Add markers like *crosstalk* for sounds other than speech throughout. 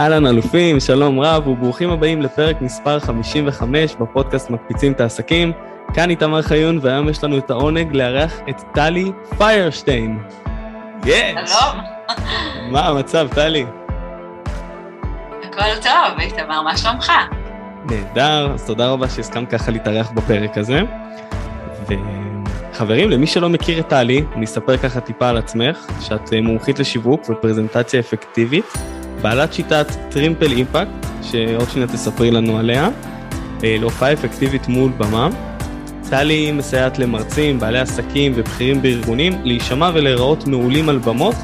אהלן אלופים, שלום רב וברוכים הבאים לפרק מספר 55 בפודקאסט מקפיצים את העסקים. כאן איתמר חיון והיום יש לנו את העונג לארח את טלי פיירשטיין. יש! שלום. מה המצב, טלי? הכל טוב, איתמר, מה שלומך? נהדר, אז תודה רבה שהסכמת ככה להתארח בפרק הזה. וחברים, למי שלא מכיר את טלי, אני אספר ככה טיפה על עצמך, שאת מומחית לשיווק ופרזנטציה אפקטיבית. בעלת שיטת טרימפל אימפקט, שעוד שניה תספרי לנו עליה, אה, להופעה אפקטיבית מול במה. טלי מסייעת למרצים, בעלי עסקים ובכירים בארגונים להישמע ולהיראות מעולים על במות,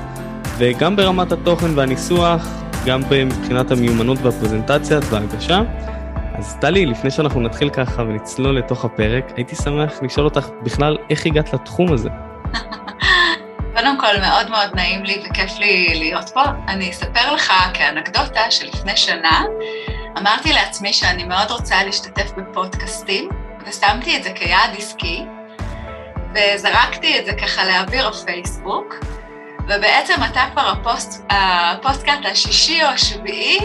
וגם ברמת התוכן והניסוח, גם מבחינת המיומנות והפרזנטציה וההגשה. אז טלי, לפני שאנחנו נתחיל ככה ונצלול לתוך הפרק, הייתי שמח לשאול אותך בכלל איך הגעת לתחום הזה. קודם כל, מאוד מאוד נעים לי וכיף לי להיות פה. אני אספר לך כאנקדוטה שלפני שנה אמרתי לעצמי שאני מאוד רוצה להשתתף בפודקאסטים, ושמתי את זה כיעד עסקי, וזרקתי את זה ככה לאוויר הפייסבוק, ובעצם אתה כבר הפוסט, הפודקאסט השישי או השביעי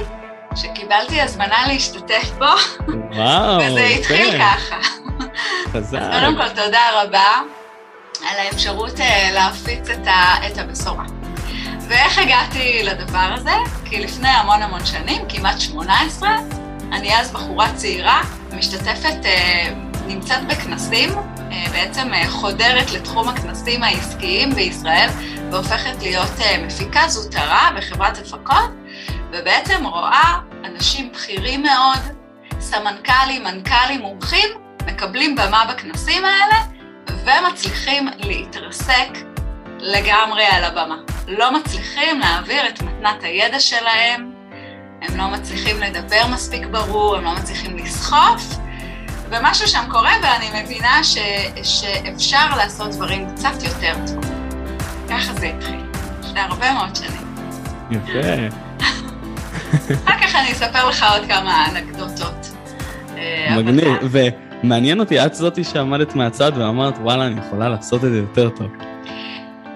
שקיבלתי הזמנה להשתתף בו, וואו, *laughs* וזה התחיל ככה. חזק. אז קודם כל, תודה רבה. על האפשרות אה, להפיץ את, ה, את הבשורה. ואיך הגעתי לדבר הזה? כי לפני המון המון שנים, כמעט 18, אני אז בחורה צעירה, משתתפת, אה, נמצאת בכנסים, אה, בעצם חודרת לתחום הכנסים העסקיים בישראל, והופכת להיות מפיקה זוטרה בחברת הפקות, ובעצם רואה אנשים בכירים מאוד, סמנכ"לים, מנכ"לים, מומחים, מקבלים במה בכנסים האלה, ומצליחים להתרסק לגמרי על הבמה. לא מצליחים להעביר את מתנת הידע שלהם, הם לא מצליחים לדבר מספיק ברור, הם לא מצליחים לסחוף, ומשהו שם קורה ואני מבינה ש, שאפשר לעשות דברים קצת יותר טוב. ככה זה התחיל, לפני הרבה מאוד שנים. יפה. אחר כך אני אספר לך עוד כמה אנקדוטות. אה, מגניב, מעניין אותי, את זאתי שעמדת מהצד ואמרת, וואלה, אני יכולה לעשות את זה יותר טוב.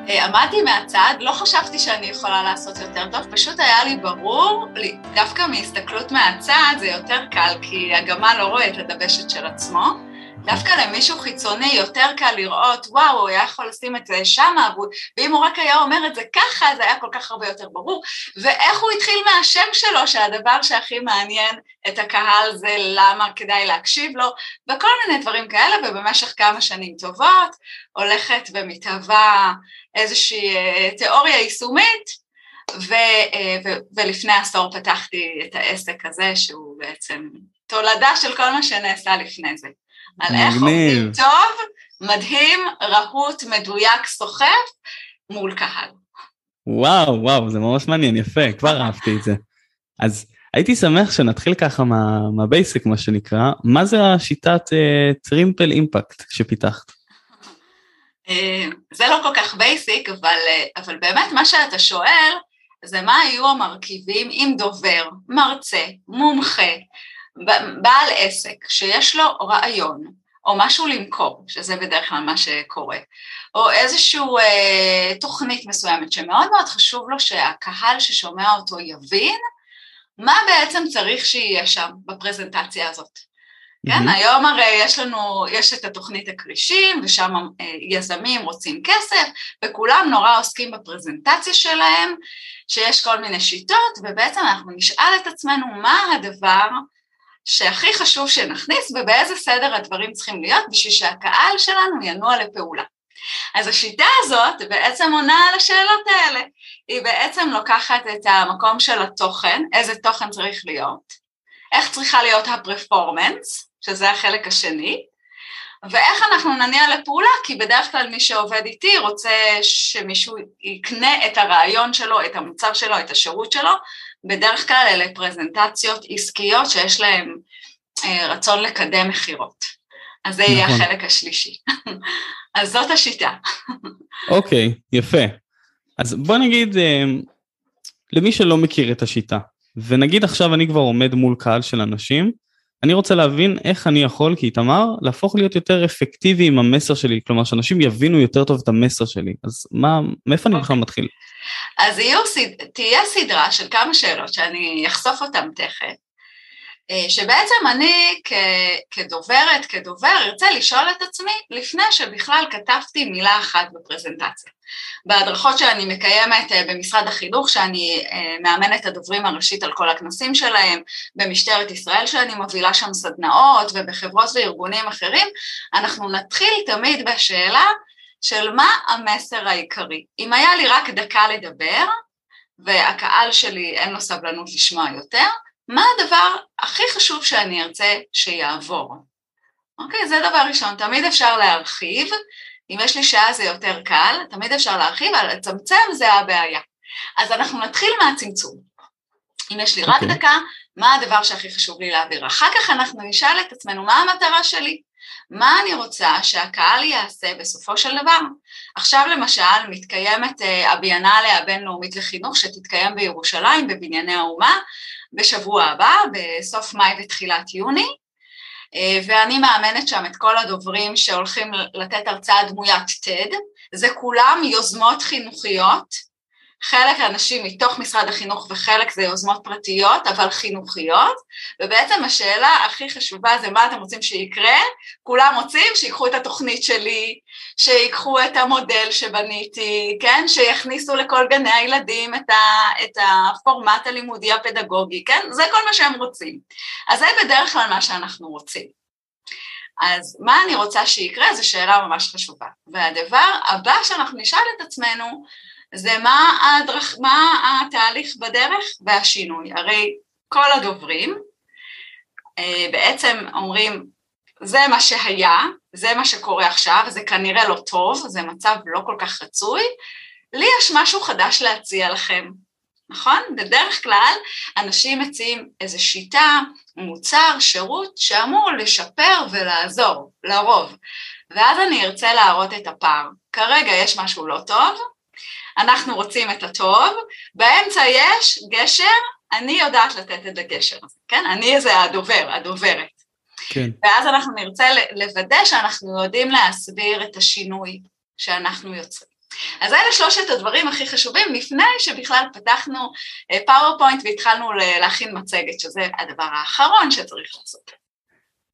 אה, עמדתי מהצד, לא חשבתי שאני יכולה לעשות יותר טוב, פשוט היה לי ברור, דווקא מהסתכלות מהצד זה יותר קל, כי הגמל לא רואה את הדבשת של עצמו. דווקא למישהו חיצוני יותר קל לראות, וואו, הוא היה יכול לשים את זה שמה, ואם הוא רק היה אומר את זה ככה, זה היה כל כך הרבה יותר ברור. ואיך הוא התחיל מהשם שלו, שהדבר שהכי מעניין את הקהל זה למה כדאי להקשיב לו, וכל מיני דברים כאלה, ובמשך כמה שנים טובות הולכת ומתהווה איזושהי אה, תיאוריה יישומית, ו, אה, ו, ולפני עשור פתחתי את העסק הזה, שהוא בעצם תולדה של כל מה שנעשה לפני זה. על איך עובדים טוב, מדהים, רהוט, מדויק, סוחף, מול קהל. וואו, וואו, זה ממש מעניין, יפה, כבר אהבתי את זה. אז הייתי שמח שנתחיל ככה מה, מה basic, מה שנקרא. מה זה השיטת triple uh, impact שפיתחת? אה, זה לא כל כך basic, אבל, uh, אבל באמת מה שאתה שואל, זה מה היו המרכיבים עם דובר, מרצה, מומחה, בעל עסק שיש לו רעיון, או משהו למכור, שזה בדרך כלל מה שקורה, או איזושהי אה, תוכנית מסוימת שמאוד מאוד חשוב לו שהקהל ששומע אותו יבין מה בעצם צריך שיהיה שם בפרזנטציה הזאת. Mm-hmm. כן, היום הרי יש לנו, יש את התוכנית הכרישים, ושם אה, יזמים רוצים כסף, וכולם נורא עוסקים בפרזנטציה שלהם, שיש כל מיני שיטות, ובעצם אנחנו נשאל את עצמנו מה הדבר שהכי חשוב שנכניס ובאיזה סדר הדברים צריכים להיות בשביל שהקהל שלנו ינוע לפעולה. אז השיטה הזאת בעצם עונה על השאלות האלה. היא בעצם לוקחת את המקום של התוכן, איזה תוכן צריך להיות, איך צריכה להיות הפרפורמנס, שזה החלק השני, ואיך אנחנו נניע לפעולה, כי בדרך כלל מי שעובד איתי רוצה שמישהו יקנה את הרעיון שלו, את המוצר שלו, את השירות שלו, בדרך כלל אלה פרזנטציות עסקיות שיש להן אה, רצון לקדם מכירות. אז זה נכון. יהיה החלק השלישי. *laughs* אז זאת השיטה. אוקיי, okay, יפה. אז בוא נגיד, אה, למי שלא מכיר את השיטה, ונגיד עכשיו אני כבר עומד מול קהל של אנשים, אני רוצה להבין איך אני יכול כאיתמר להפוך להיות יותר אפקטיבי עם המסר שלי, כלומר שאנשים יבינו יותר טוב את המסר שלי, אז מה, מאיפה אני בכלל מתחיל? אז יהיו, תהיה סדרה של כמה שאלות שאני אחשוף אותן תכף, שבעצם אני כדוברת, כדובר, ארצה לשאול את עצמי לפני שבכלל כתבתי מילה אחת בפרזנטציה. בהדרכות שאני מקיימת אה, במשרד החינוך, שאני אה, מאמנת הדוברים הראשית על כל הכנסים שלהם, במשטרת ישראל שאני מובילה שם סדנאות ובחברות וארגונים אחרים, אנחנו נתחיל תמיד בשאלה של מה המסר העיקרי. אם היה לי רק דקה לדבר, והקהל שלי אין לו סבלנות לשמוע יותר, מה הדבר הכי חשוב שאני ארצה שיעבור? אוקיי, זה דבר ראשון, תמיד אפשר להרחיב, אם יש לי שעה זה יותר קל, תמיד אפשר להרחיב, אבל לצמצם זה הבעיה. אז אנחנו נתחיל מהצמצום. אם יש לי רק okay. אוקיי. דקה, מה הדבר שהכי חשוב לי להעביר? אחר כך אנחנו נשאל את עצמנו מה המטרה שלי, מה אני רוצה שהקהל יעשה בסופו של דבר. עכשיו למשל מתקיימת אה, הביאנלה הבינלאומית לחינוך שתתקיים בירושלים בבנייני האומה בשבוע הבא, בסוף מאי ותחילת יוני, אה, ואני מאמנת שם את כל הדוברים שהולכים לתת הרצאה דמוית TED, זה כולם יוזמות חינוכיות, חלק האנשים מתוך משרד החינוך וחלק זה יוזמות פרטיות, אבל חינוכיות, ובעצם השאלה הכי חשובה זה מה אתם רוצים שיקרה, כולם רוצים שיקחו את התוכנית שלי, שיקחו את המודל שבניתי, כן, שיכניסו לכל גני הילדים את, ה, את הפורמט הלימודי הפדגוגי, כן, זה כל מה שהם רוצים. אז זה בדרך כלל מה שאנחנו רוצים. אז מה אני רוצה שיקרה זו שאלה ממש חשובה. והדבר הבא שאנחנו נשאל את עצמנו, זה מה, הדרך, מה התהליך בדרך והשינוי. הרי כל הדוברים אה, בעצם אומרים, זה מה שהיה, זה מה שקורה עכשיו, זה כנראה לא טוב, זה מצב לא כל כך רצוי, לי יש משהו חדש להציע לכם, נכון? בדרך כלל אנשים מציעים איזו שיטה, מוצר, שירות, שאמור לשפר ולעזור, לרוב. ואז אני ארצה להראות את הפער. כרגע יש משהו לא טוב, אנחנו רוצים את הטוב, באמצע יש גשר, אני יודעת לתת את הגשר הזה, כן? אני זה הדובר, הדוברת. כן. ואז אנחנו נרצה לוודא שאנחנו יודעים להסביר את השינוי שאנחנו יוצרים. אז אלה שלושת הדברים הכי חשובים לפני שבכלל פתחנו PowerPoint אה, והתחלנו להכין מצגת, שזה הדבר האחרון שצריך לעשות.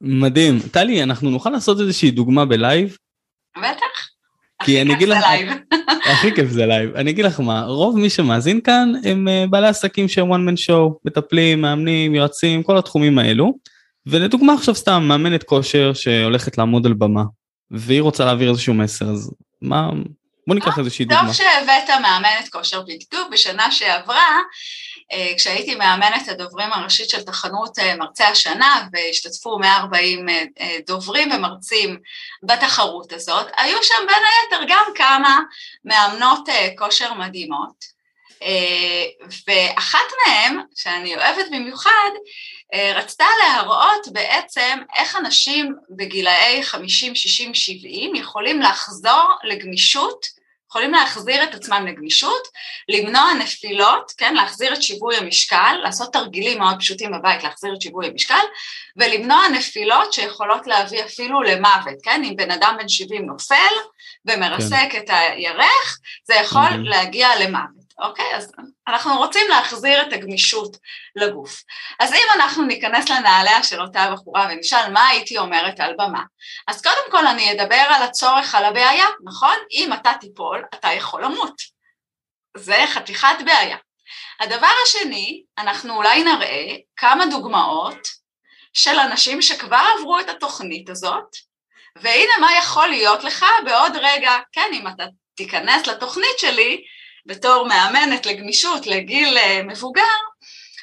מדהים. טלי, אנחנו נוכל לעשות איזושהי דוגמה ב live? בטח. כי אני אגיד לך, *laughs* הכי כיף זה live, אני אגיד לך מה, רוב מי שמאזין כאן הם אה, בעלי עסקים שהם one man show, מטפלים, מאמנים, יועצים, כל התחומים האלו, ולדוגמה עכשיו סתם מאמנת כושר שהולכת לעמוד על במה, והיא רוצה להעביר איזשהו מסר, אז מה, בוא ניקח אה, איזושהי דוגמה. טוב שהבאת מאמנת כושר בדיוק בשנה שעברה, אה, כשהייתי מאמנת הדוברים הראשית של תחנות אה, מרצה השנה והשתתפו 140 דוברים ומרצים בתחרות הזאת, היו שם בין היתר גם כמה מאמנות כושר מדהימות. ואחת מהן, שאני אוהבת במיוחד, רצתה להראות בעצם איך אנשים בגילאי 50, 60, 70 יכולים לחזור לגמישות יכולים להחזיר את עצמם לגמישות, למנוע נפילות, כן, להחזיר את שיווי המשקל, לעשות תרגילים מאוד פשוטים בבית להחזיר את שיווי המשקל, ולמנוע נפילות שיכולות להביא אפילו למוות, כן, אם בן אדם בן 70 נופל ומרסק כן. את הירך, זה יכול mm-hmm. להגיע למוות. אוקיי? אז אנחנו רוצים להחזיר את הגמישות לגוף. אז אם אנחנו ניכנס לנעליה של אותה בחורה ונשאל מה הייתי אומרת על במה, אז קודם כל אני אדבר על הצורך, על הבעיה, נכון? אם אתה תיפול, אתה יכול למות. זה חתיכת בעיה. הדבר השני, אנחנו אולי נראה כמה דוגמאות של אנשים שכבר עברו את התוכנית הזאת, והנה מה יכול להיות לך בעוד רגע, כן, אם אתה תיכנס לתוכנית שלי, בתור מאמנת לגמישות לגיל אה, מבוגר,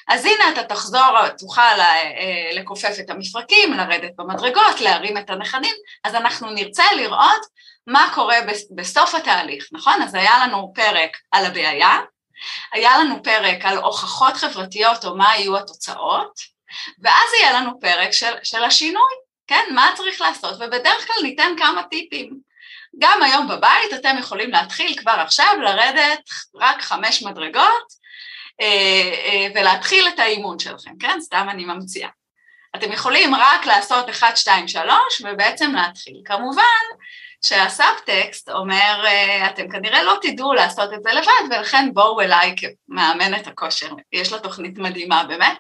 אז הנה אתה תחזור, תוכל אה, לכופף את המפרקים, לרדת במדרגות, להרים את הנכדים, אז אנחנו נרצה לראות מה קורה בסוף התהליך, נכון? אז היה לנו פרק על הבעיה, היה לנו פרק על הוכחות חברתיות או מה היו התוצאות, ואז יהיה לנו פרק של, של השינוי, כן? מה צריך לעשות, ובדרך כלל ניתן כמה טיפים. גם היום בבית אתם יכולים להתחיל כבר עכשיו לרדת רק חמש מדרגות אה, אה, ולהתחיל את האימון שלכם, כן? סתם אני ממציאה. אתם יכולים רק לעשות 1, 2, 3 ובעצם להתחיל. כמובן שהסאבטקסט אומר, אה, אתם כנראה לא תדעו לעשות את זה לבד, ולכן בואו אליי כמאמנת הכושר, יש לה תוכנית מדהימה באמת.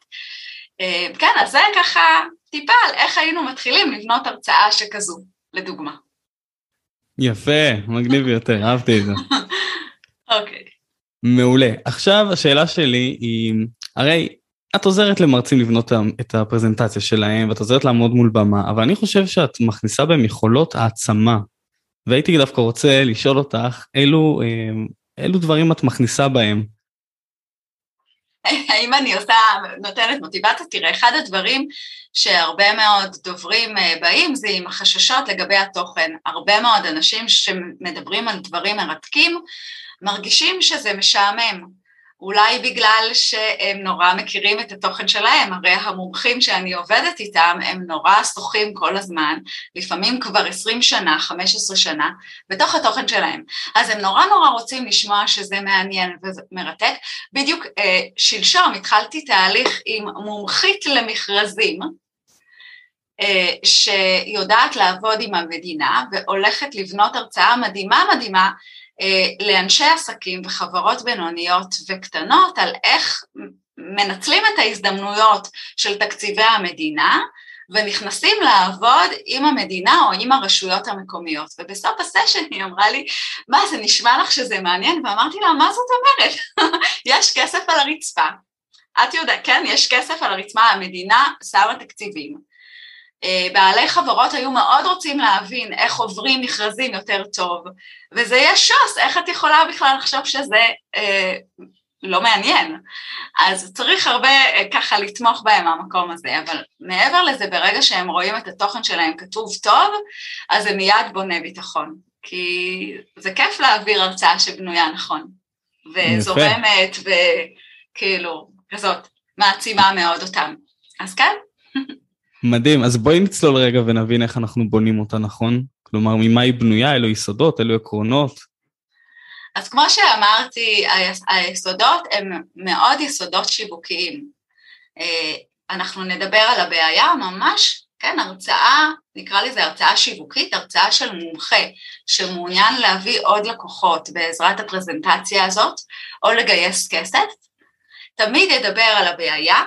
כן, אז זה ככה טיפה על איך היינו מתחילים לבנות הרצאה שכזו, לדוגמה. יפה, מגניב ביותר, אהבתי את זה. אוקיי. okay. מעולה. עכשיו השאלה שלי היא, הרי את עוזרת למרצים לבנות את הפרזנטציה שלהם, ואת עוזרת לעמוד מול במה, אבל אני חושב שאת מכניסה בהם יכולות העצמה. והייתי דווקא רוצה לשאול אותך, אילו, אה, אילו דברים את מכניסה בהם? האם אני עושה, נותנת מוטיבציה? תראה, אחד הדברים שהרבה מאוד דוברים אה, באים זה עם החששות לגבי התוכן. הרבה מאוד אנשים שמדברים על דברים מרתקים, מרגישים שזה משעמם. אולי בגלל שהם נורא מכירים את התוכן שלהם, הרי המומחים שאני עובדת איתם הם נורא שוחים כל הזמן, לפעמים כבר 20 שנה, 15 שנה, בתוך התוכן שלהם. אז הם נורא נורא רוצים לשמוע שזה מעניין ומרתק. בדיוק אה, שלשום התחלתי תהליך עם מומחית למכרזים, אה, שיודעת לעבוד עם המדינה והולכת לבנות הרצאה מדהימה מדהימה לאנשי עסקים וחברות בינוניות וקטנות על איך מנצלים את ההזדמנויות של תקציבי המדינה ונכנסים לעבוד עם המדינה או עם הרשויות המקומיות. ובסוף הסשן היא אמרה לי, מה זה נשמע לך שזה מעניין? ואמרתי לה, מה זאת אומרת? *laughs* יש כסף על הרצפה. את יודעת, כן, יש כסף על הרצפה, המדינה שמה תקציבים. אה, בעלי חברות היו מאוד רוצים להבין איך עוברים מכרזים יותר טוב, וזה יהיה שוס, איך את יכולה בכלל לחשוב שזה אה, לא מעניין? אז צריך הרבה אה, ככה לתמוך בהם מהמקום הזה, אבל מעבר לזה, ברגע שהם רואים את התוכן שלהם כתוב טוב, אז זה מיד בונה ביטחון, כי זה כיף להעביר הרצאה שבנויה נכון, וזורמת, וכאילו, כזאת, מעצימה מאוד אותם. אז כן. *laughs* מדהים, אז בואי נצלול רגע ונבין איך אנחנו בונים אותה נכון. כלומר, ממה היא בנויה, אלו יסודות, אלו עקרונות. אז כמו שאמרתי, היסודות הם מאוד יסודות שיווקיים. אה, אנחנו נדבר על הבעיה ממש, כן, הרצאה, נקרא לזה הרצאה שיווקית, הרצאה של מומחה שמעוניין להביא עוד לקוחות בעזרת הפרזנטציה הזאת, או לגייס כסף, תמיד ידבר על הבעיה,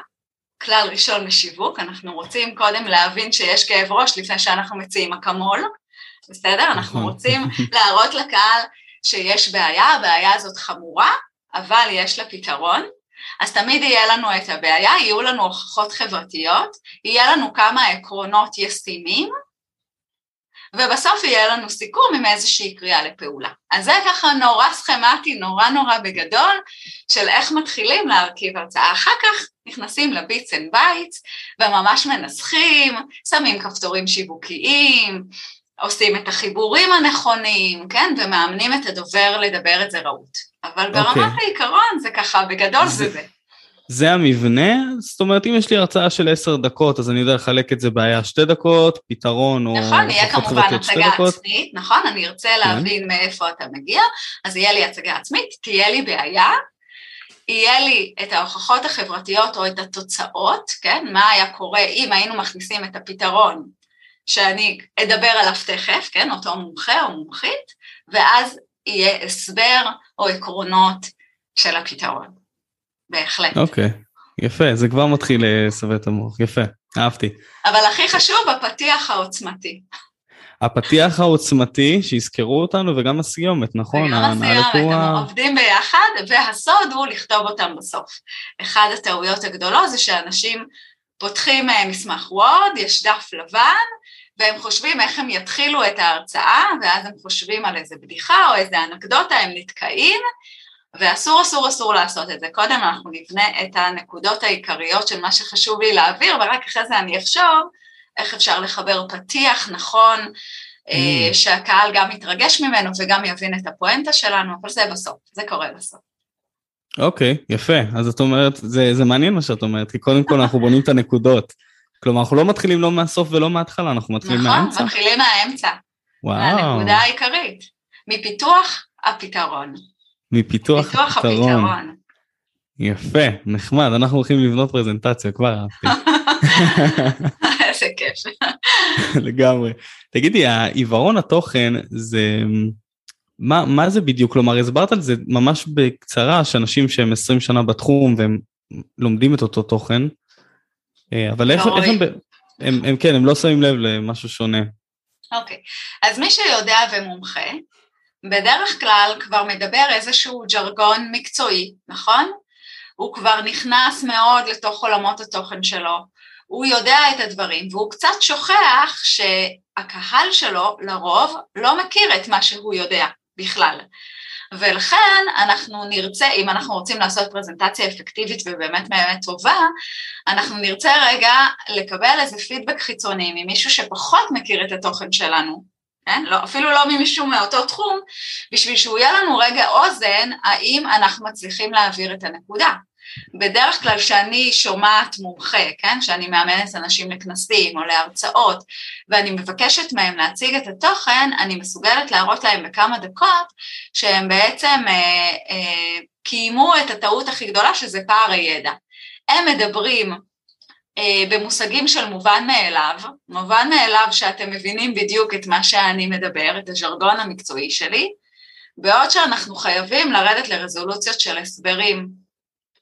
כלל ראשון לשיווק, אנחנו רוצים קודם להבין שיש כאב ראש לפני שאנחנו מציעים אקמול, בסדר? אנחנו נכון. רוצים להראות לקהל שיש בעיה, הבעיה הזאת חמורה, אבל יש לה פתרון. אז תמיד יהיה לנו את הבעיה, יהיו לנו הוכחות חברתיות, יהיה לנו כמה עקרונות ישימים, ובסוף יהיה לנו סיכום עם איזושהי קריאה לפעולה. אז זה ככה נורא סכמטי, נורא נורא בגדול, של איך מתחילים להרכיב הרצאה. אחר כך נכנסים ל bits and bytes, וממש מנסחים, שמים כפתורים שיווקיים, עושים את החיבורים הנכונים, כן, ומאמנים את הדובר לדבר את זה רהוט. אבל ברמת okay. אוקיי. העיקרון זה ככה, בגדול זה זה. זה המבנה, זאת אומרת אם יש לי הרצאה של עשר דקות אז אני יודע לחלק את זה בעיה שתי דקות, פתרון או... נכון, יהיה כמובן הצגה עצמית, נכון, אני ארצה כן. להבין מאיפה אתה מגיע, אז יהיה לי הצגה עצמית, תהיה לי בעיה, יהיה לי את ההוכחות החברתיות או את התוצאות, כן, מה היה קורה אם היינו מכניסים את הפתרון שאני אדבר עליו תכף, כן, אותו מומחה או מומחית, ואז יהיה הסבר או עקרונות של הפתרון. בהחלט. אוקיי, okay. יפה, זה כבר מתחיל לסווה את המוח, יפה, אהבתי. אבל הכי חשוב, הפתיח העוצמתי. הפתיח העוצמתי, שיזכרו אותנו, וגם הסיומת, נכון? וגם הסיומת, הם ה... עובדים ביחד, והסוד הוא לכתוב אותם בסוף. אחד הטעויות הגדולות זה שאנשים פותחים אה, מסמך וורד, יש דף לבן, והם חושבים איך הם יתחילו את ההרצאה, ואז הם חושבים על איזה בדיחה או איזה אנקדוטה, הם נתקעים, ואסור אסור אסור לעשות את זה. קודם אנחנו נבנה את הנקודות העיקריות של מה שחשוב לי להעביר, ורק אחרי זה אני אחשוב איך אפשר לחבר פתיח נכון, אה, mm. שהקהל גם יתרגש ממנו וגם יבין את הפואנטה שלנו, אבל זה בסוף, זה קורה בסוף. אוקיי, יפה. אז את אומרת, זה, זה מעניין מה שאת אומרת, כי קודם כל אנחנו בונים את הנקודות. כלומר, אנחנו לא מתחילים לא מהסוף ולא מההתחלה, אנחנו מתחילים נכון, מהאמצע. נכון, מתחילים מהאמצע. וואו. מהנקודה העיקרית. מפיתוח הפתרון. מפיתוח פיתוח הפתרון. הפתרון. יפה, נחמד, אנחנו הולכים לבנות פרזנטציה, כבר אהבתי. *laughs* איזה כיף. *laughs* לגמרי. תגידי, העיוורון התוכן זה... מה, מה זה בדיוק? כלומר, הסברת על זה ממש בקצרה, שאנשים שהם 20 שנה בתחום והם לומדים את אותו תוכן, אה, אבל איך, לא איך הם, הם, הם כן, הם לא שמים לב למשהו שונה. אוקיי, אז מי שיודע ומומחה, בדרך כלל כבר מדבר איזשהו ג'רגון מקצועי, נכון? הוא כבר נכנס מאוד לתוך עולמות התוכן שלו, הוא יודע את הדברים, והוא קצת שוכח שהקהל שלו לרוב לא מכיר את מה שהוא יודע בכלל. ולכן אנחנו נרצה, אם אנחנו רוצים לעשות פרזנטציה אפקטיבית ובאמת באמת טובה, אנחנו נרצה רגע לקבל איזה פידבק חיצוני ממישהו שפחות מכיר את התוכן שלנו, כן? לא, אפילו לא ממישהו מאותו תחום, בשביל שהוא יהיה לנו רגע אוזן, האם אנחנו מצליחים להעביר את הנקודה. בדרך כלל כשאני שומעת מומחה, כן, שאני מאמנת אנשים לכנסים או להרצאות, ואני מבקשת מהם להציג את התוכן, אני מסוגלת להראות להם בכמה דקות שהם בעצם אה, אה, קיימו את הטעות הכי גדולה, שזה פער הידע. הם מדברים במושגים של מובן מאליו, מובן מאליו שאתם מבינים בדיוק את מה שאני מדבר, את הז'רגון המקצועי שלי, בעוד שאנחנו חייבים לרדת לרזולוציות של הסברים.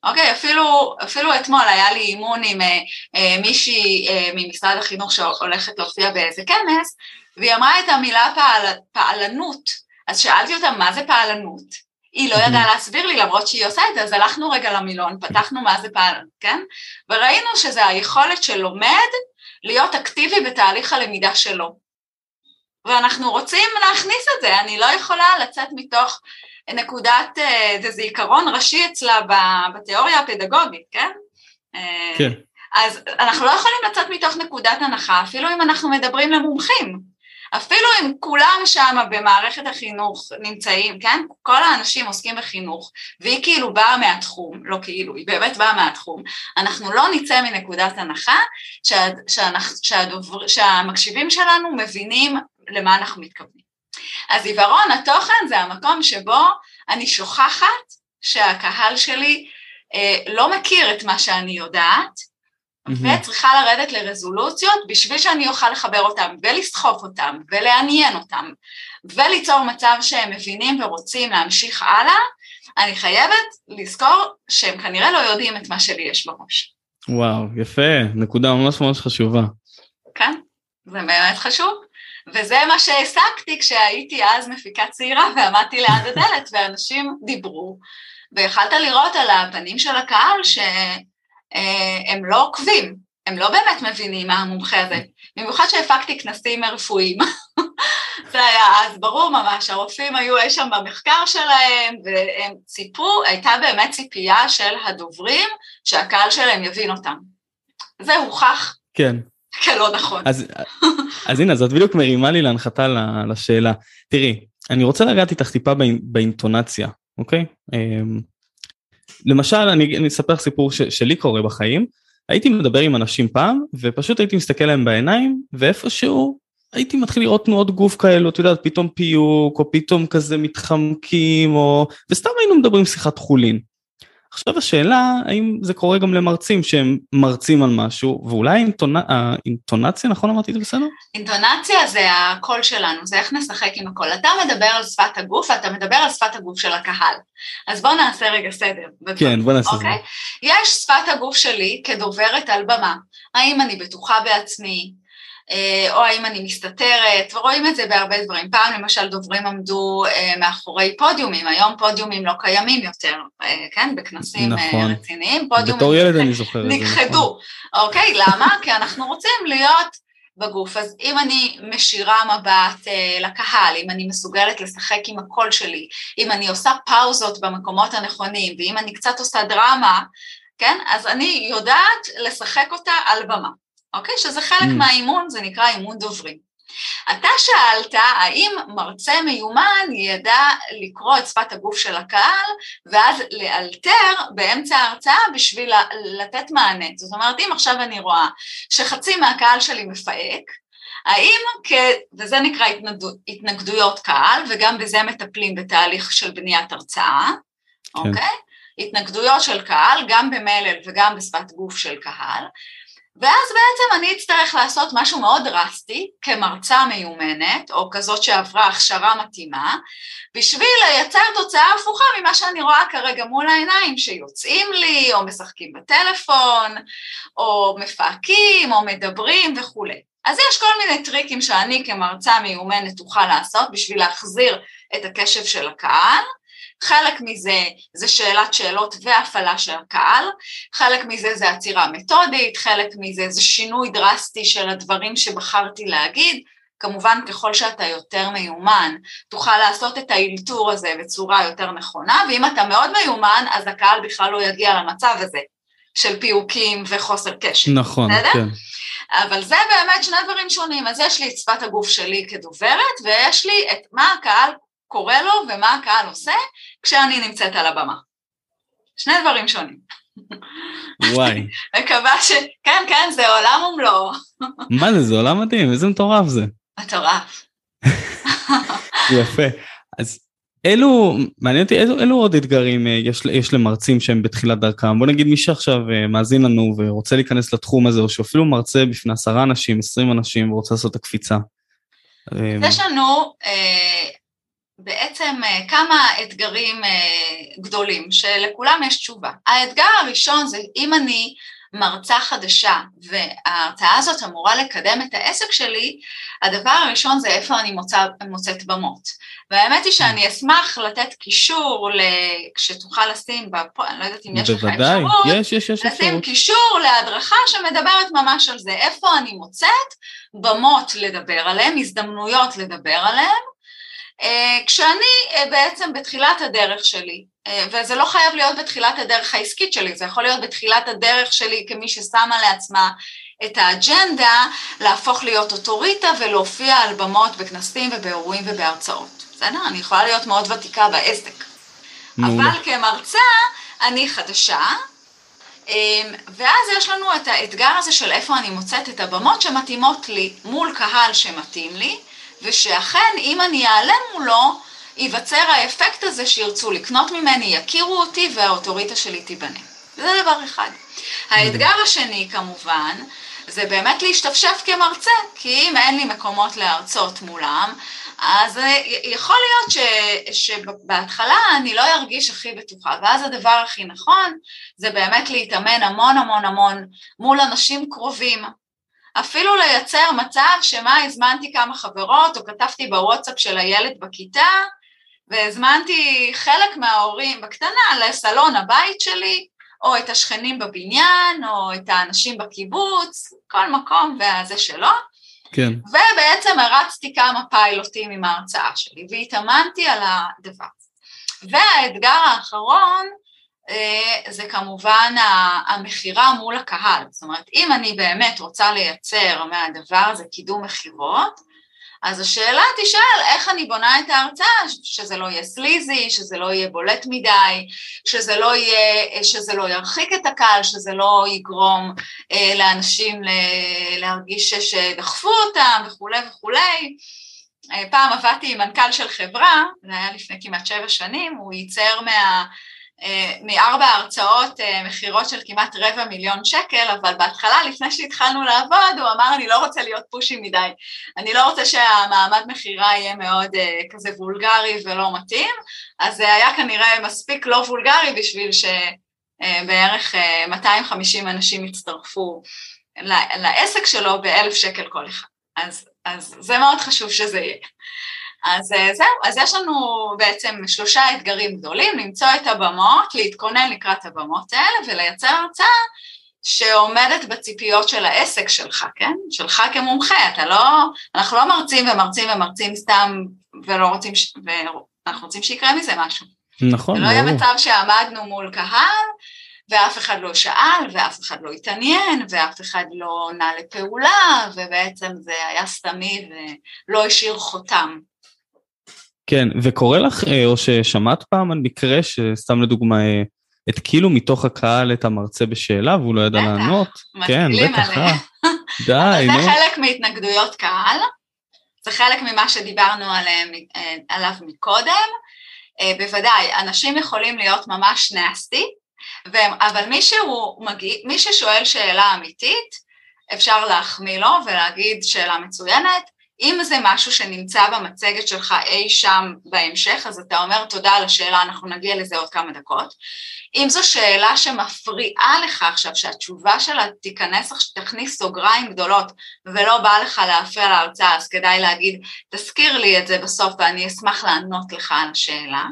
אוקיי, אפילו, אפילו אתמול היה לי אימון עם אה, אה, מישהי אה, ממשרד החינוך שהולכת להופיע באיזה כנס, והיא אמרה את המילה פעל, פעלנות, אז שאלתי אותה מה זה פעלנות. היא לא ידעה להסביר לי למרות שהיא עושה את זה, אז הלכנו רגע למילון, פתחנו מה זה פעלנות, כן? וראינו שזה היכולת של לומד להיות אקטיבי בתהליך הלמידה שלו. ואנחנו רוצים להכניס את זה, אני לא יכולה לצאת מתוך נקודת, אה, זה זיכרון ראשי אצלה בתיאוריה הפדגוגית, כן? אה, כן. אז אנחנו לא יכולים לצאת מתוך נקודת הנחה, אפילו אם אנחנו מדברים למומחים. אפילו אם כולם שם במערכת החינוך נמצאים, כן? כל האנשים עוסקים בחינוך, והיא כאילו באה מהתחום, לא כאילו, היא באמת באה מהתחום, אנחנו לא נצא מנקודת הנחה שה, שאנחנו, שהדובר, שהמקשיבים שלנו מבינים למה אנחנו מתכוונים. אז עיוורון התוכן זה המקום שבו אני שוכחת שהקהל שלי אה, לא מכיר את מה שאני יודעת, וצריכה לרדת לרזולוציות בשביל שאני אוכל לחבר אותם ולסחוף אותם ולעניין אותם וליצור מצב שהם מבינים ורוצים להמשיך הלאה, אני חייבת לזכור שהם כנראה לא יודעים את מה שלי יש בראש. וואו, יפה, נקודה ממש ממש חשובה. כן, זה באמת חשוב. וזה מה שהעסקתי כשהייתי אז מפיקה צעירה ועמדתי ליד הדלת ואנשים דיברו, ויכלת לראות על הפנים של הקהל שהם לא עוקבים, הם לא באמת מבינים מה המומחה הזה, במיוחד שהפקתי כנסים רפואיים. *laughs* זה היה אז ברור ממש, הרופאים היו אי שם במחקר שלהם, והם ציפו, הייתה באמת ציפייה של הדוברים שהקהל שלהם יבין אותם. זה הוכח כן. *laughs* כלא נכון. אז, אז הנה, אז את בדיוק מרימה לי להנחתה לשאלה. תראי, אני רוצה לגעת איתך טיפה באינטונציה, אוקיי? למשל, אני, אני אספר סיפור ש, שלי קורה בחיים. הייתי מדבר עם אנשים פעם, ופשוט הייתי מסתכל להם בעיניים, ואיפשהו הייתי מתחיל לראות תנועות גוף כאלו, את יודעת, פתאום פיוק, או פתאום כזה מתחמקים, או... וסתם היינו מדברים שיחת חולין. עכשיו השאלה, האם זה קורה גם למרצים שהם מרצים על משהו, ואולי האינטונ... האינטונציה, נכון אמרתי את זה בסדר? אינטונציה זה הקול שלנו, זה איך נשחק עם הקול. אתה מדבר על שפת הגוף, ואתה מדבר על שפת הגוף של הקהל. אז בואו נעשה רגע סדר. כן, בואו נעשה אוקיי? סדר. יש שפת הגוף שלי כדוברת על במה. האם אני בטוחה בעצמי? או האם אני מסתתרת, ורואים את זה בהרבה דברים. פעם למשל דוברים עמדו מאחורי פודיומים, היום פודיומים לא קיימים יותר, כן, בכנסים נכון. רציניים, פודיומים בתור ילד אני זוכר את זה, נכחדו, נכון. אוקיי, למה? כי אנחנו רוצים להיות בגוף, אז אם אני משירה מבט לקהל, אם אני מסוגלת לשחק עם הקול שלי, אם אני עושה פאוזות במקומות הנכונים, ואם אני קצת עושה דרמה, כן, אז אני יודעת לשחק אותה על במה. אוקיי? שזה חלק mm. מהאימון, זה נקרא אימון דוברים. אתה שאלת האם מרצה מיומן ידע לקרוא את שפת הגוף של הקהל ואז לאלתר באמצע ההרצאה בשביל לתת מענה. זאת אומרת, אם עכשיו אני רואה שחצי מהקהל שלי מפהק, האם, כ... וזה נקרא התנגדויות קהל, וגם בזה מטפלים בתהליך של בניית הרצאה, כן. אוקיי? התנגדויות של קהל, גם במלל וגם בשפת גוף של קהל, ואז בעצם אני אצטרך לעשות משהו מאוד דרסטי כמרצה מיומנת, או כזאת שעברה הכשרה מתאימה, בשביל לייצר תוצאה הפוכה ממה שאני רואה כרגע מול העיניים, שיוצאים לי, או משחקים בטלפון, או מפהקים, או מדברים וכולי. אז יש כל מיני טריקים שאני כמרצה מיומנת אוכל לעשות בשביל להחזיר את הקשב של הקהל, חלק מזה זה שאלת שאלות והפעלה של הקהל, חלק מזה זה עצירה מתודית, חלק מזה זה שינוי דרסטי של הדברים שבחרתי להגיד, כמובן ככל שאתה יותר מיומן תוכל לעשות את האלתור הזה בצורה יותר נכונה, ואם אתה מאוד מיומן אז הקהל בכלל לא יגיע למצב הזה של פיוקים וחוסר קשר. נכון, בסדר? כן. אבל זה באמת שני דברים שונים, אז יש לי את שפת הגוף שלי כדוברת ויש לי את מה הקהל קורה לו ומה הקהל עושה כשאני נמצאת על הבמה. שני דברים שונים. וואי. *laughs* מקווה ש... כן, כן, זה עולם ומלואו. מה זה, זה עולם מדהים, איזה מטורף זה. מטורף. *laughs* יפה. אז אילו, מעניין אותי, אילו, אילו עוד אתגרים אה, יש, יש למרצים שהם בתחילת דרכם? בוא נגיד מי שעכשיו אה, מאזין לנו ורוצה להיכנס לתחום הזה, או שאפילו מרצה בפני עשרה אנשים, עשרים אנשים, ורוצה לעשות את הקפיצה. יש לנו אה, בעצם אה, כמה אתגרים אה, גדולים שלכולם יש תשובה. האתגר הראשון זה אם אני מרצה חדשה וההרצאה הזאת אמורה לקדם את העסק שלי, הדבר הראשון זה איפה אני מוצא, מוצאת במות. והאמת היא שאני אשמח לתת קישור, כשתוכל לשים, בפו, אני לא יודעת אם יש לך אפשרות, בוודאי, יש, יש, יש אפשרות. לשים קישור להדרכה שמדברת ממש על זה, איפה אני מוצאת במות לדבר עליהן, הזדמנויות לדבר עליהן, כשאני אה, בעצם בתחילת הדרך שלי, אה, וזה לא חייב להיות בתחילת הדרך העסקית שלי, זה יכול להיות בתחילת הדרך שלי כמי ששמה לעצמה את האג'נדה להפוך להיות אוטוריטה ולהופיע על במות בכנסים ובאירועים ובהרצאות. בסדר? אני יכולה להיות מאוד ותיקה בעסק. אבל כמרצה אני חדשה, ואז יש לנו את האתגר הזה של איפה אני מוצאת את הבמות שמתאימות לי מול קהל שמתאים לי, ושאכן אם אני אעלה מולו, ייווצר האפקט הזה שירצו לקנות ממני, יכירו אותי והאוטוריטה שלי תיבנה. זה דבר אחד. האתגר השני כמובן, זה באמת להשתפשף כמרצה, כי אם אין לי מקומות להרצות מולם, אז יכול להיות ש, שבהתחלה אני לא ארגיש הכי בטוחה, ואז הדבר הכי נכון זה באמת להתאמן המון המון המון מול אנשים קרובים, אפילו לייצר מצב שמה הזמנתי כמה חברות או כתבתי בוואטסאפ של הילד בכיתה והזמנתי חלק מההורים בקטנה לסלון הבית שלי או את השכנים בבניין או את האנשים בקיבוץ, כל מקום והזה שלו כן. ובעצם הרצתי כמה פיילוטים עם ההרצאה שלי והתאמנתי על הדבר. והאתגר האחרון זה כמובן המכירה מול הקהל, זאת אומרת אם אני באמת רוצה לייצר מהדבר הזה קידום מכירות, אז השאלה תשאל איך אני בונה את ההרצאה, שזה לא יהיה סליזי, שזה לא יהיה בולט מדי, שזה לא, יהיה, שזה לא ירחיק את הקהל, שזה לא יגרום אה, לאנשים להרגיש שדחפו אותם וכולי וכולי. אה, פעם עבדתי עם מנכ"ל של חברה, זה היה לפני כמעט שבע שנים, הוא ייצר מה... אה, מארבע הרצאות אה, מכירות של כמעט רבע מיליון שקל, אבל בהתחלה, לפני שהתחלנו לעבוד, הוא אמר, אני לא רוצה להיות פושי מדי, אני לא רוצה שהמעמד מכירה יהיה מאוד uh, כזה וולגרי ולא מתאים, אז זה היה כנראה מספיק לא וולגרי בשביל שבערך uh, 250 אנשים יצטרפו לעסק שלו באלף שקל כל אחד. אז, אז זה מאוד חשוב שזה יהיה. אז אה, זהו, אז יש לנו בעצם שלושה אתגרים גדולים, למצוא את הבמות, להתכונן לקראת הבמות האלה ולייצר הרצאה שעומדת בציפיות של העסק שלך, כן? שלך כמומחה, אתה לא, אנחנו לא מרצים ומרצים ומרצים סתם ולא רוצים, ש... ואנחנו רוצים שיקרה מזה משהו. נכון, ברור. זה לא יהיה מצב שעמדנו מול קהל ואף אחד לא שאל, ואף אחד לא התעניין, ואף אחד לא עונה לפעולה, ובעצם זה היה סתמי ולא השאיר חותם. כן, וקורה לך, אה, או ששמעת פעם על מקרה שסתם לדוגמה התקילו מתוך הקהל את המרצה בשאלה והוא לא ידע בטח, לענות? כן, בטח, אה. די, נו. זה חלק מהתנגדויות קהל, זה חלק ממה שדיברנו עליהם, אה, עליו מקודם. בוודאי, אנשים יכולים להיות ממש נאסטי, אבל מי, שהוא מגיע, מי ששואל שאלה אמיתית, אפשר להחמיא לו ולהגיד שאלה מצוינת, אם זה משהו שנמצא במצגת שלך אי שם בהמשך, אז אתה אומר תודה על השאלה, אנחנו נגיע לזה עוד כמה דקות. אם זו שאלה שמפריעה לך עכשיו, שהתשובה שלה תיכנס, תכניס סוגריים גדולות ולא בא לך להפריע להרצאה, אז כדאי להגיד, תזכיר לי את זה בסוף ואני אשמח לענות לך על השאלה.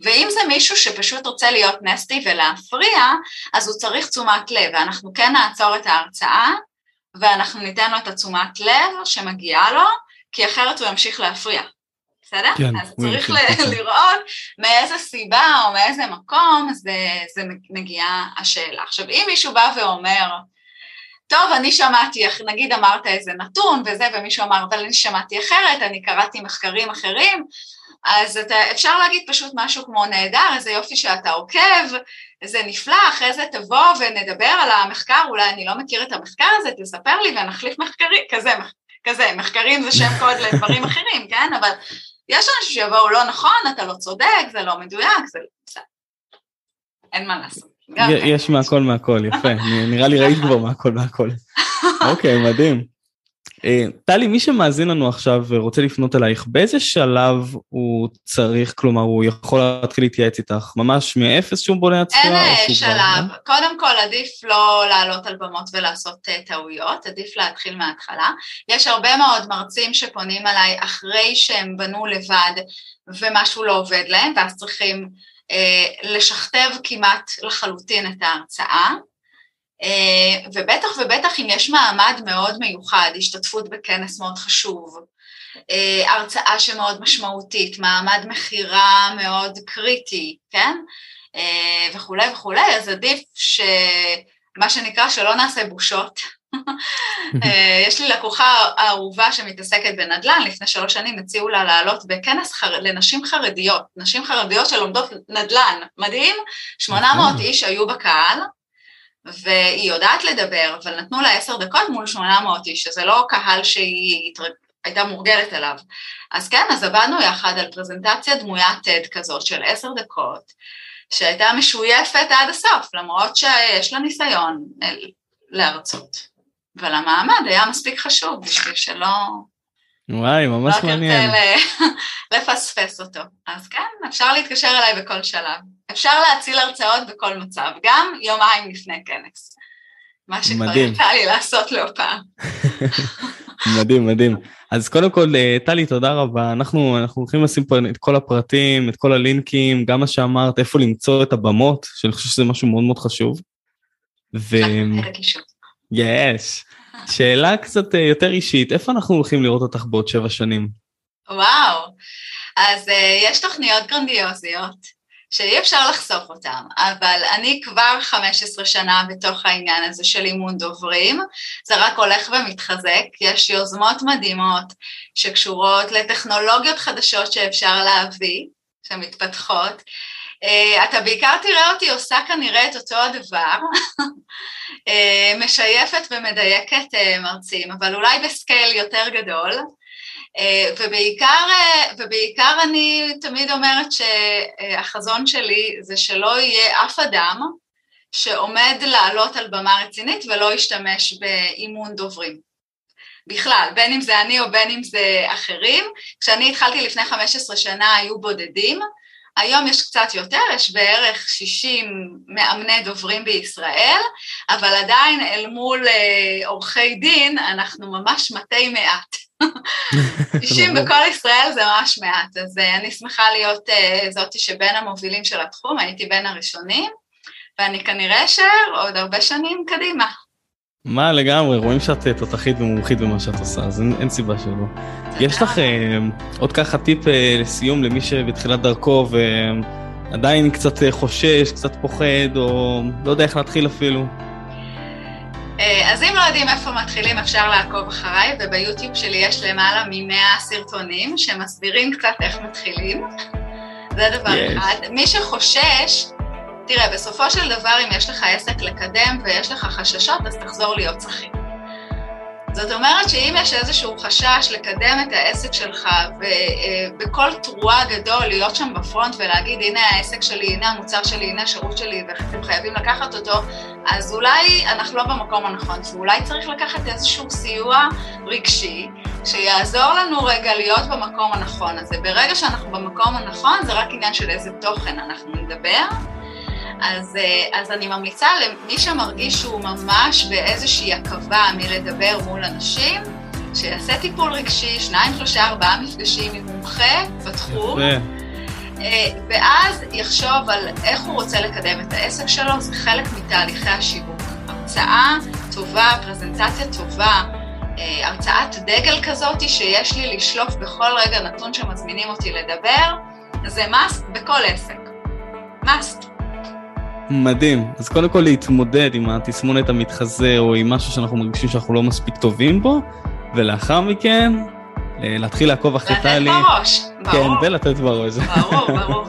ואם זה מישהו שפשוט רוצה להיות נסטי ולהפריע, אז הוא צריך תשומת לב, ואנחנו כן נעצור את ההרצאה ואנחנו ניתן לו את התשומת לב שמגיעה לו, כי אחרת הוא ימשיך להפריע. בסדר? כן, אז צריך ל- לראות מאיזה סיבה או מאיזה מקום זה, זה מגיעה השאלה. עכשיו, אם מישהו בא ואומר, טוב, אני שמעתי, נגיד אמרת איזה נתון וזה, ומישהו אמר, אבל אני שמעתי אחרת, אני קראתי מחקרים אחרים, אז אתה, אפשר להגיד פשוט משהו כמו נהדר, איזה יופי שאתה עוקב, זה נפלא, אחרי זה תבוא ונדבר על המחקר, אולי אני לא מכיר את המחקר הזה, תספר לי ונחליף מחקרים, כזה, כזה, מחקרים זה שם קוד לדברים *laughs* אחרים, כן? אבל יש אנשים שיבואו לא נכון, אתה לא צודק, זה לא מדויק, זה בסדר. אין מה לעשות. יש מהכל מהכל, יפה, נראה לי ראית כבר מהכל מהכל. *laughs* אוקיי, מדהים. אה, טלי, מי שמאזין לנו עכשיו ורוצה לפנות אלייך, באיזה שלב הוא צריך, כלומר, הוא יכול להתחיל להתייעץ איתך? ממש מאפס שהוא בונה עצמו? אין אה, שלב. קודם כל, עדיף לא לעלות על במות ולעשות uh, טעויות, עדיף להתחיל מההתחלה. יש הרבה מאוד מרצים שפונים אליי אחרי שהם בנו לבד ומשהו לא עובד להם, ואז צריכים uh, לשכתב כמעט לחלוטין את ההרצאה. אה, ובטח ובטח אם יש מעמד מאוד מיוחד, השתתפות בכנס מאוד חשוב, אה, הרצאה שמאוד משמעותית, מעמד מכירה מאוד קריטי, כן? אה, וכולי וכולי, אז עדיף שמה שנקרא שלא נעשה בושות. *laughs* יש לי לקוחה אהובה שמתעסקת בנדל"ן, לפני שלוש שנים הציעו לה לעלות בכנס חר... לנשים חרדיות, נשים חרדיות שלומדות נדל"ן, מדהים? 800 איש היו בקהל, והיא יודעת לדבר, אבל נתנו לה עשר דקות מול 800 איש, שזה לא קהל שהיא הייתה מורגלת אליו. אז כן, אז עבדנו יחד על פרזנטציה דמוית TED כזאת של עשר דקות, שהייתה משויפת עד הסוף, למרות שיש לה ניסיון להרצות. אבל המעמד היה מספיק חשוב בשביל שלא... וואי, ממש לא מעניין. לא *laughs* לפספס אותו. אז כן, אפשר להתקשר אליי בכל שלב. אפשר להציל הרצאות בכל מצב, גם יומיים לפני כנס. מה שכבר יצא לי לעשות לא פעם. *laughs* מדהים, מדהים. אז קודם כל, אה, טלי, תודה רבה. אנחנו, אנחנו הולכים לשים פה את כל הפרטים, את כל הלינקים, גם מה שאמרת, איפה למצוא את הבמות, שאני חושב שזה משהו מאוד מאוד חשוב. ו... יש. *laughs* שאלה קצת אה, יותר אישית, איפה אנחנו הולכים לראות אותך בעוד שבע שנים? וואו, אז uh, יש תוכניות גרנדיוזיות שאי אפשר לחשוף אותן, אבל אני כבר 15 שנה בתוך העניין הזה של אימון דוברים, זה רק הולך ומתחזק, יש יוזמות מדהימות שקשורות לטכנולוגיות חדשות שאפשר להביא, שמתפתחות. Uh, אתה בעיקר תראה אותי עושה כנראה את אותו הדבר, uh, משייפת ומדייקת uh, מרצים, אבל אולי בסקייל יותר גדול. אה, ובעיקר, אה, ובעיקר אני תמיד אומרת שהחזון שלי זה שלא יהיה אף אדם שעומד לעלות על במה רצינית ולא ישתמש באימון דוברים. בכלל, בין אם זה אני או בין אם זה אחרים. כשאני התחלתי לפני 15 שנה היו בודדים, היום יש קצת יותר, יש בערך 60 מאמני דוברים בישראל, אבל עדיין אל מול אה, עורכי דין אנחנו ממש מתי מעט. *laughs* 90 בכל ישראל זה ממש מעט, אז uh, אני שמחה להיות uh, זאתי שבין המובילים של התחום, הייתי בין הראשונים, ואני כנראה אשאר עוד הרבה שנים קדימה. מה לגמרי, רואים שאת אה, תותחית ומומחית במה שאת עושה, אז אין, אין סיבה שלא. יש לך uh, עוד ככה טיפ uh, לסיום למי שבתחילת דרכו, עדיין קצת חושש, קצת פוחד, או לא יודע איך להתחיל אפילו. אז אם לא יודעים איפה מתחילים, אפשר לעקוב אחריי, וביוטיוב שלי יש למעלה מ-100 סרטונים שמסבירים קצת איך מתחילים. זה דבר yes. אחד. מי שחושש, תראה, בסופו של דבר, אם יש לך עסק לקדם ויש לך חששות, אז תחזור להיות שכיר. זאת אומרת שאם יש איזשהו חשש לקדם את העסק שלך ובכל תרועה גדול להיות שם בפרונט ולהגיד הנה העסק שלי, הנה המוצר שלי, הנה השירות שלי ואיך אתם חייבים לקחת אותו, אז אולי אנחנו לא במקום הנכון, ואולי צריך לקחת איזשהו סיוע רגשי שיעזור לנו רגע להיות במקום הנכון הזה. ברגע שאנחנו במקום הנכון זה רק עניין של איזה תוכן אנחנו נדבר. אז, אה, אז אני ממליצה למי שמרגיש שהוא ממש באיזושהי עכבה מלדבר מול אנשים, שיעשה טיפול רגשי, שניים, שלושה, ארבעה מפגשים עם מומחה בתחום, אה, ואז יחשוב על איך הוא רוצה לקדם את העסק שלו, זה חלק מתהליכי השיווק. הרצאה טובה, פרזנטציה טובה, אה, הרצאת דגל כזאת שיש לי לשלוף בכל רגע נתון שמזמינים אותי לדבר, זה must בכל עסק. must. מדהים. אז קודם כל להתמודד עם התסמונת המתחזה או עם משהו שאנחנו מרגישים שאנחנו לא מספיק טובים בו, ולאחר מכן אה, להתחיל לעקוב אחרי טלי. לתת בראש, ברור. כן, ולתת בראש. ברור, ברור.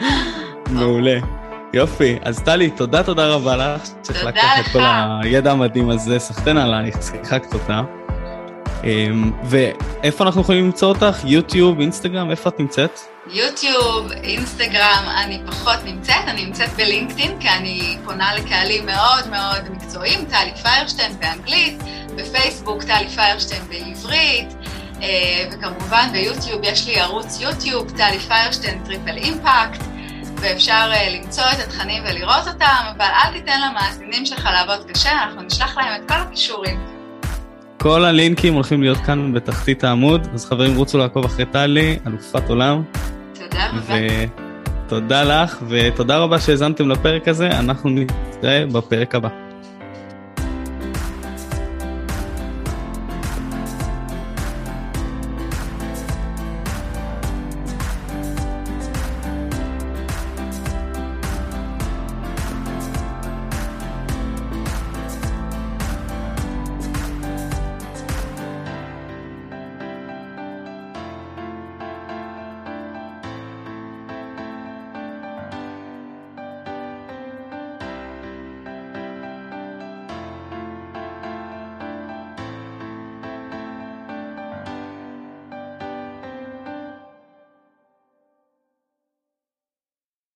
*laughs* מעולה. יופי, אז טלי, תודה, תודה רבה לך. תודה לך. צריך לקחת את כל הידע המדהים הזה, סחטיין עלייך, שיחקת אותה. אמ, ואיפה אנחנו יכולים למצוא אותך? יוטיוב, אינסטגרם, איפה את נמצאת? יוטיוב, אינסטגרם, אני פחות נמצאת, אני נמצאת בלינקדאין, כי אני פונה לקהלים מאוד מאוד מקצועיים, טלי פיירשטיין באנגלית, בפייסבוק טלי פיירשטיין בעברית, אה, וכמובן ביוטיוב יש לי ערוץ יוטיוב, טלי פיירשטיין Triple Impact, ואפשר אה, למצוא את התכנים ולראות אותם, אבל אל תיתן למאזינים שלך לעבוד קשה, אנחנו נשלח להם את כל הקישורים. כל הלינקים הולכים להיות כאן בתחתית העמוד, אז חברים רוצו לעקוב אחרי טלי, אלופת עולם. ותודה לך, ותודה רבה שהאזנתם לפרק הזה, אנחנו נתראה בפרק הבא.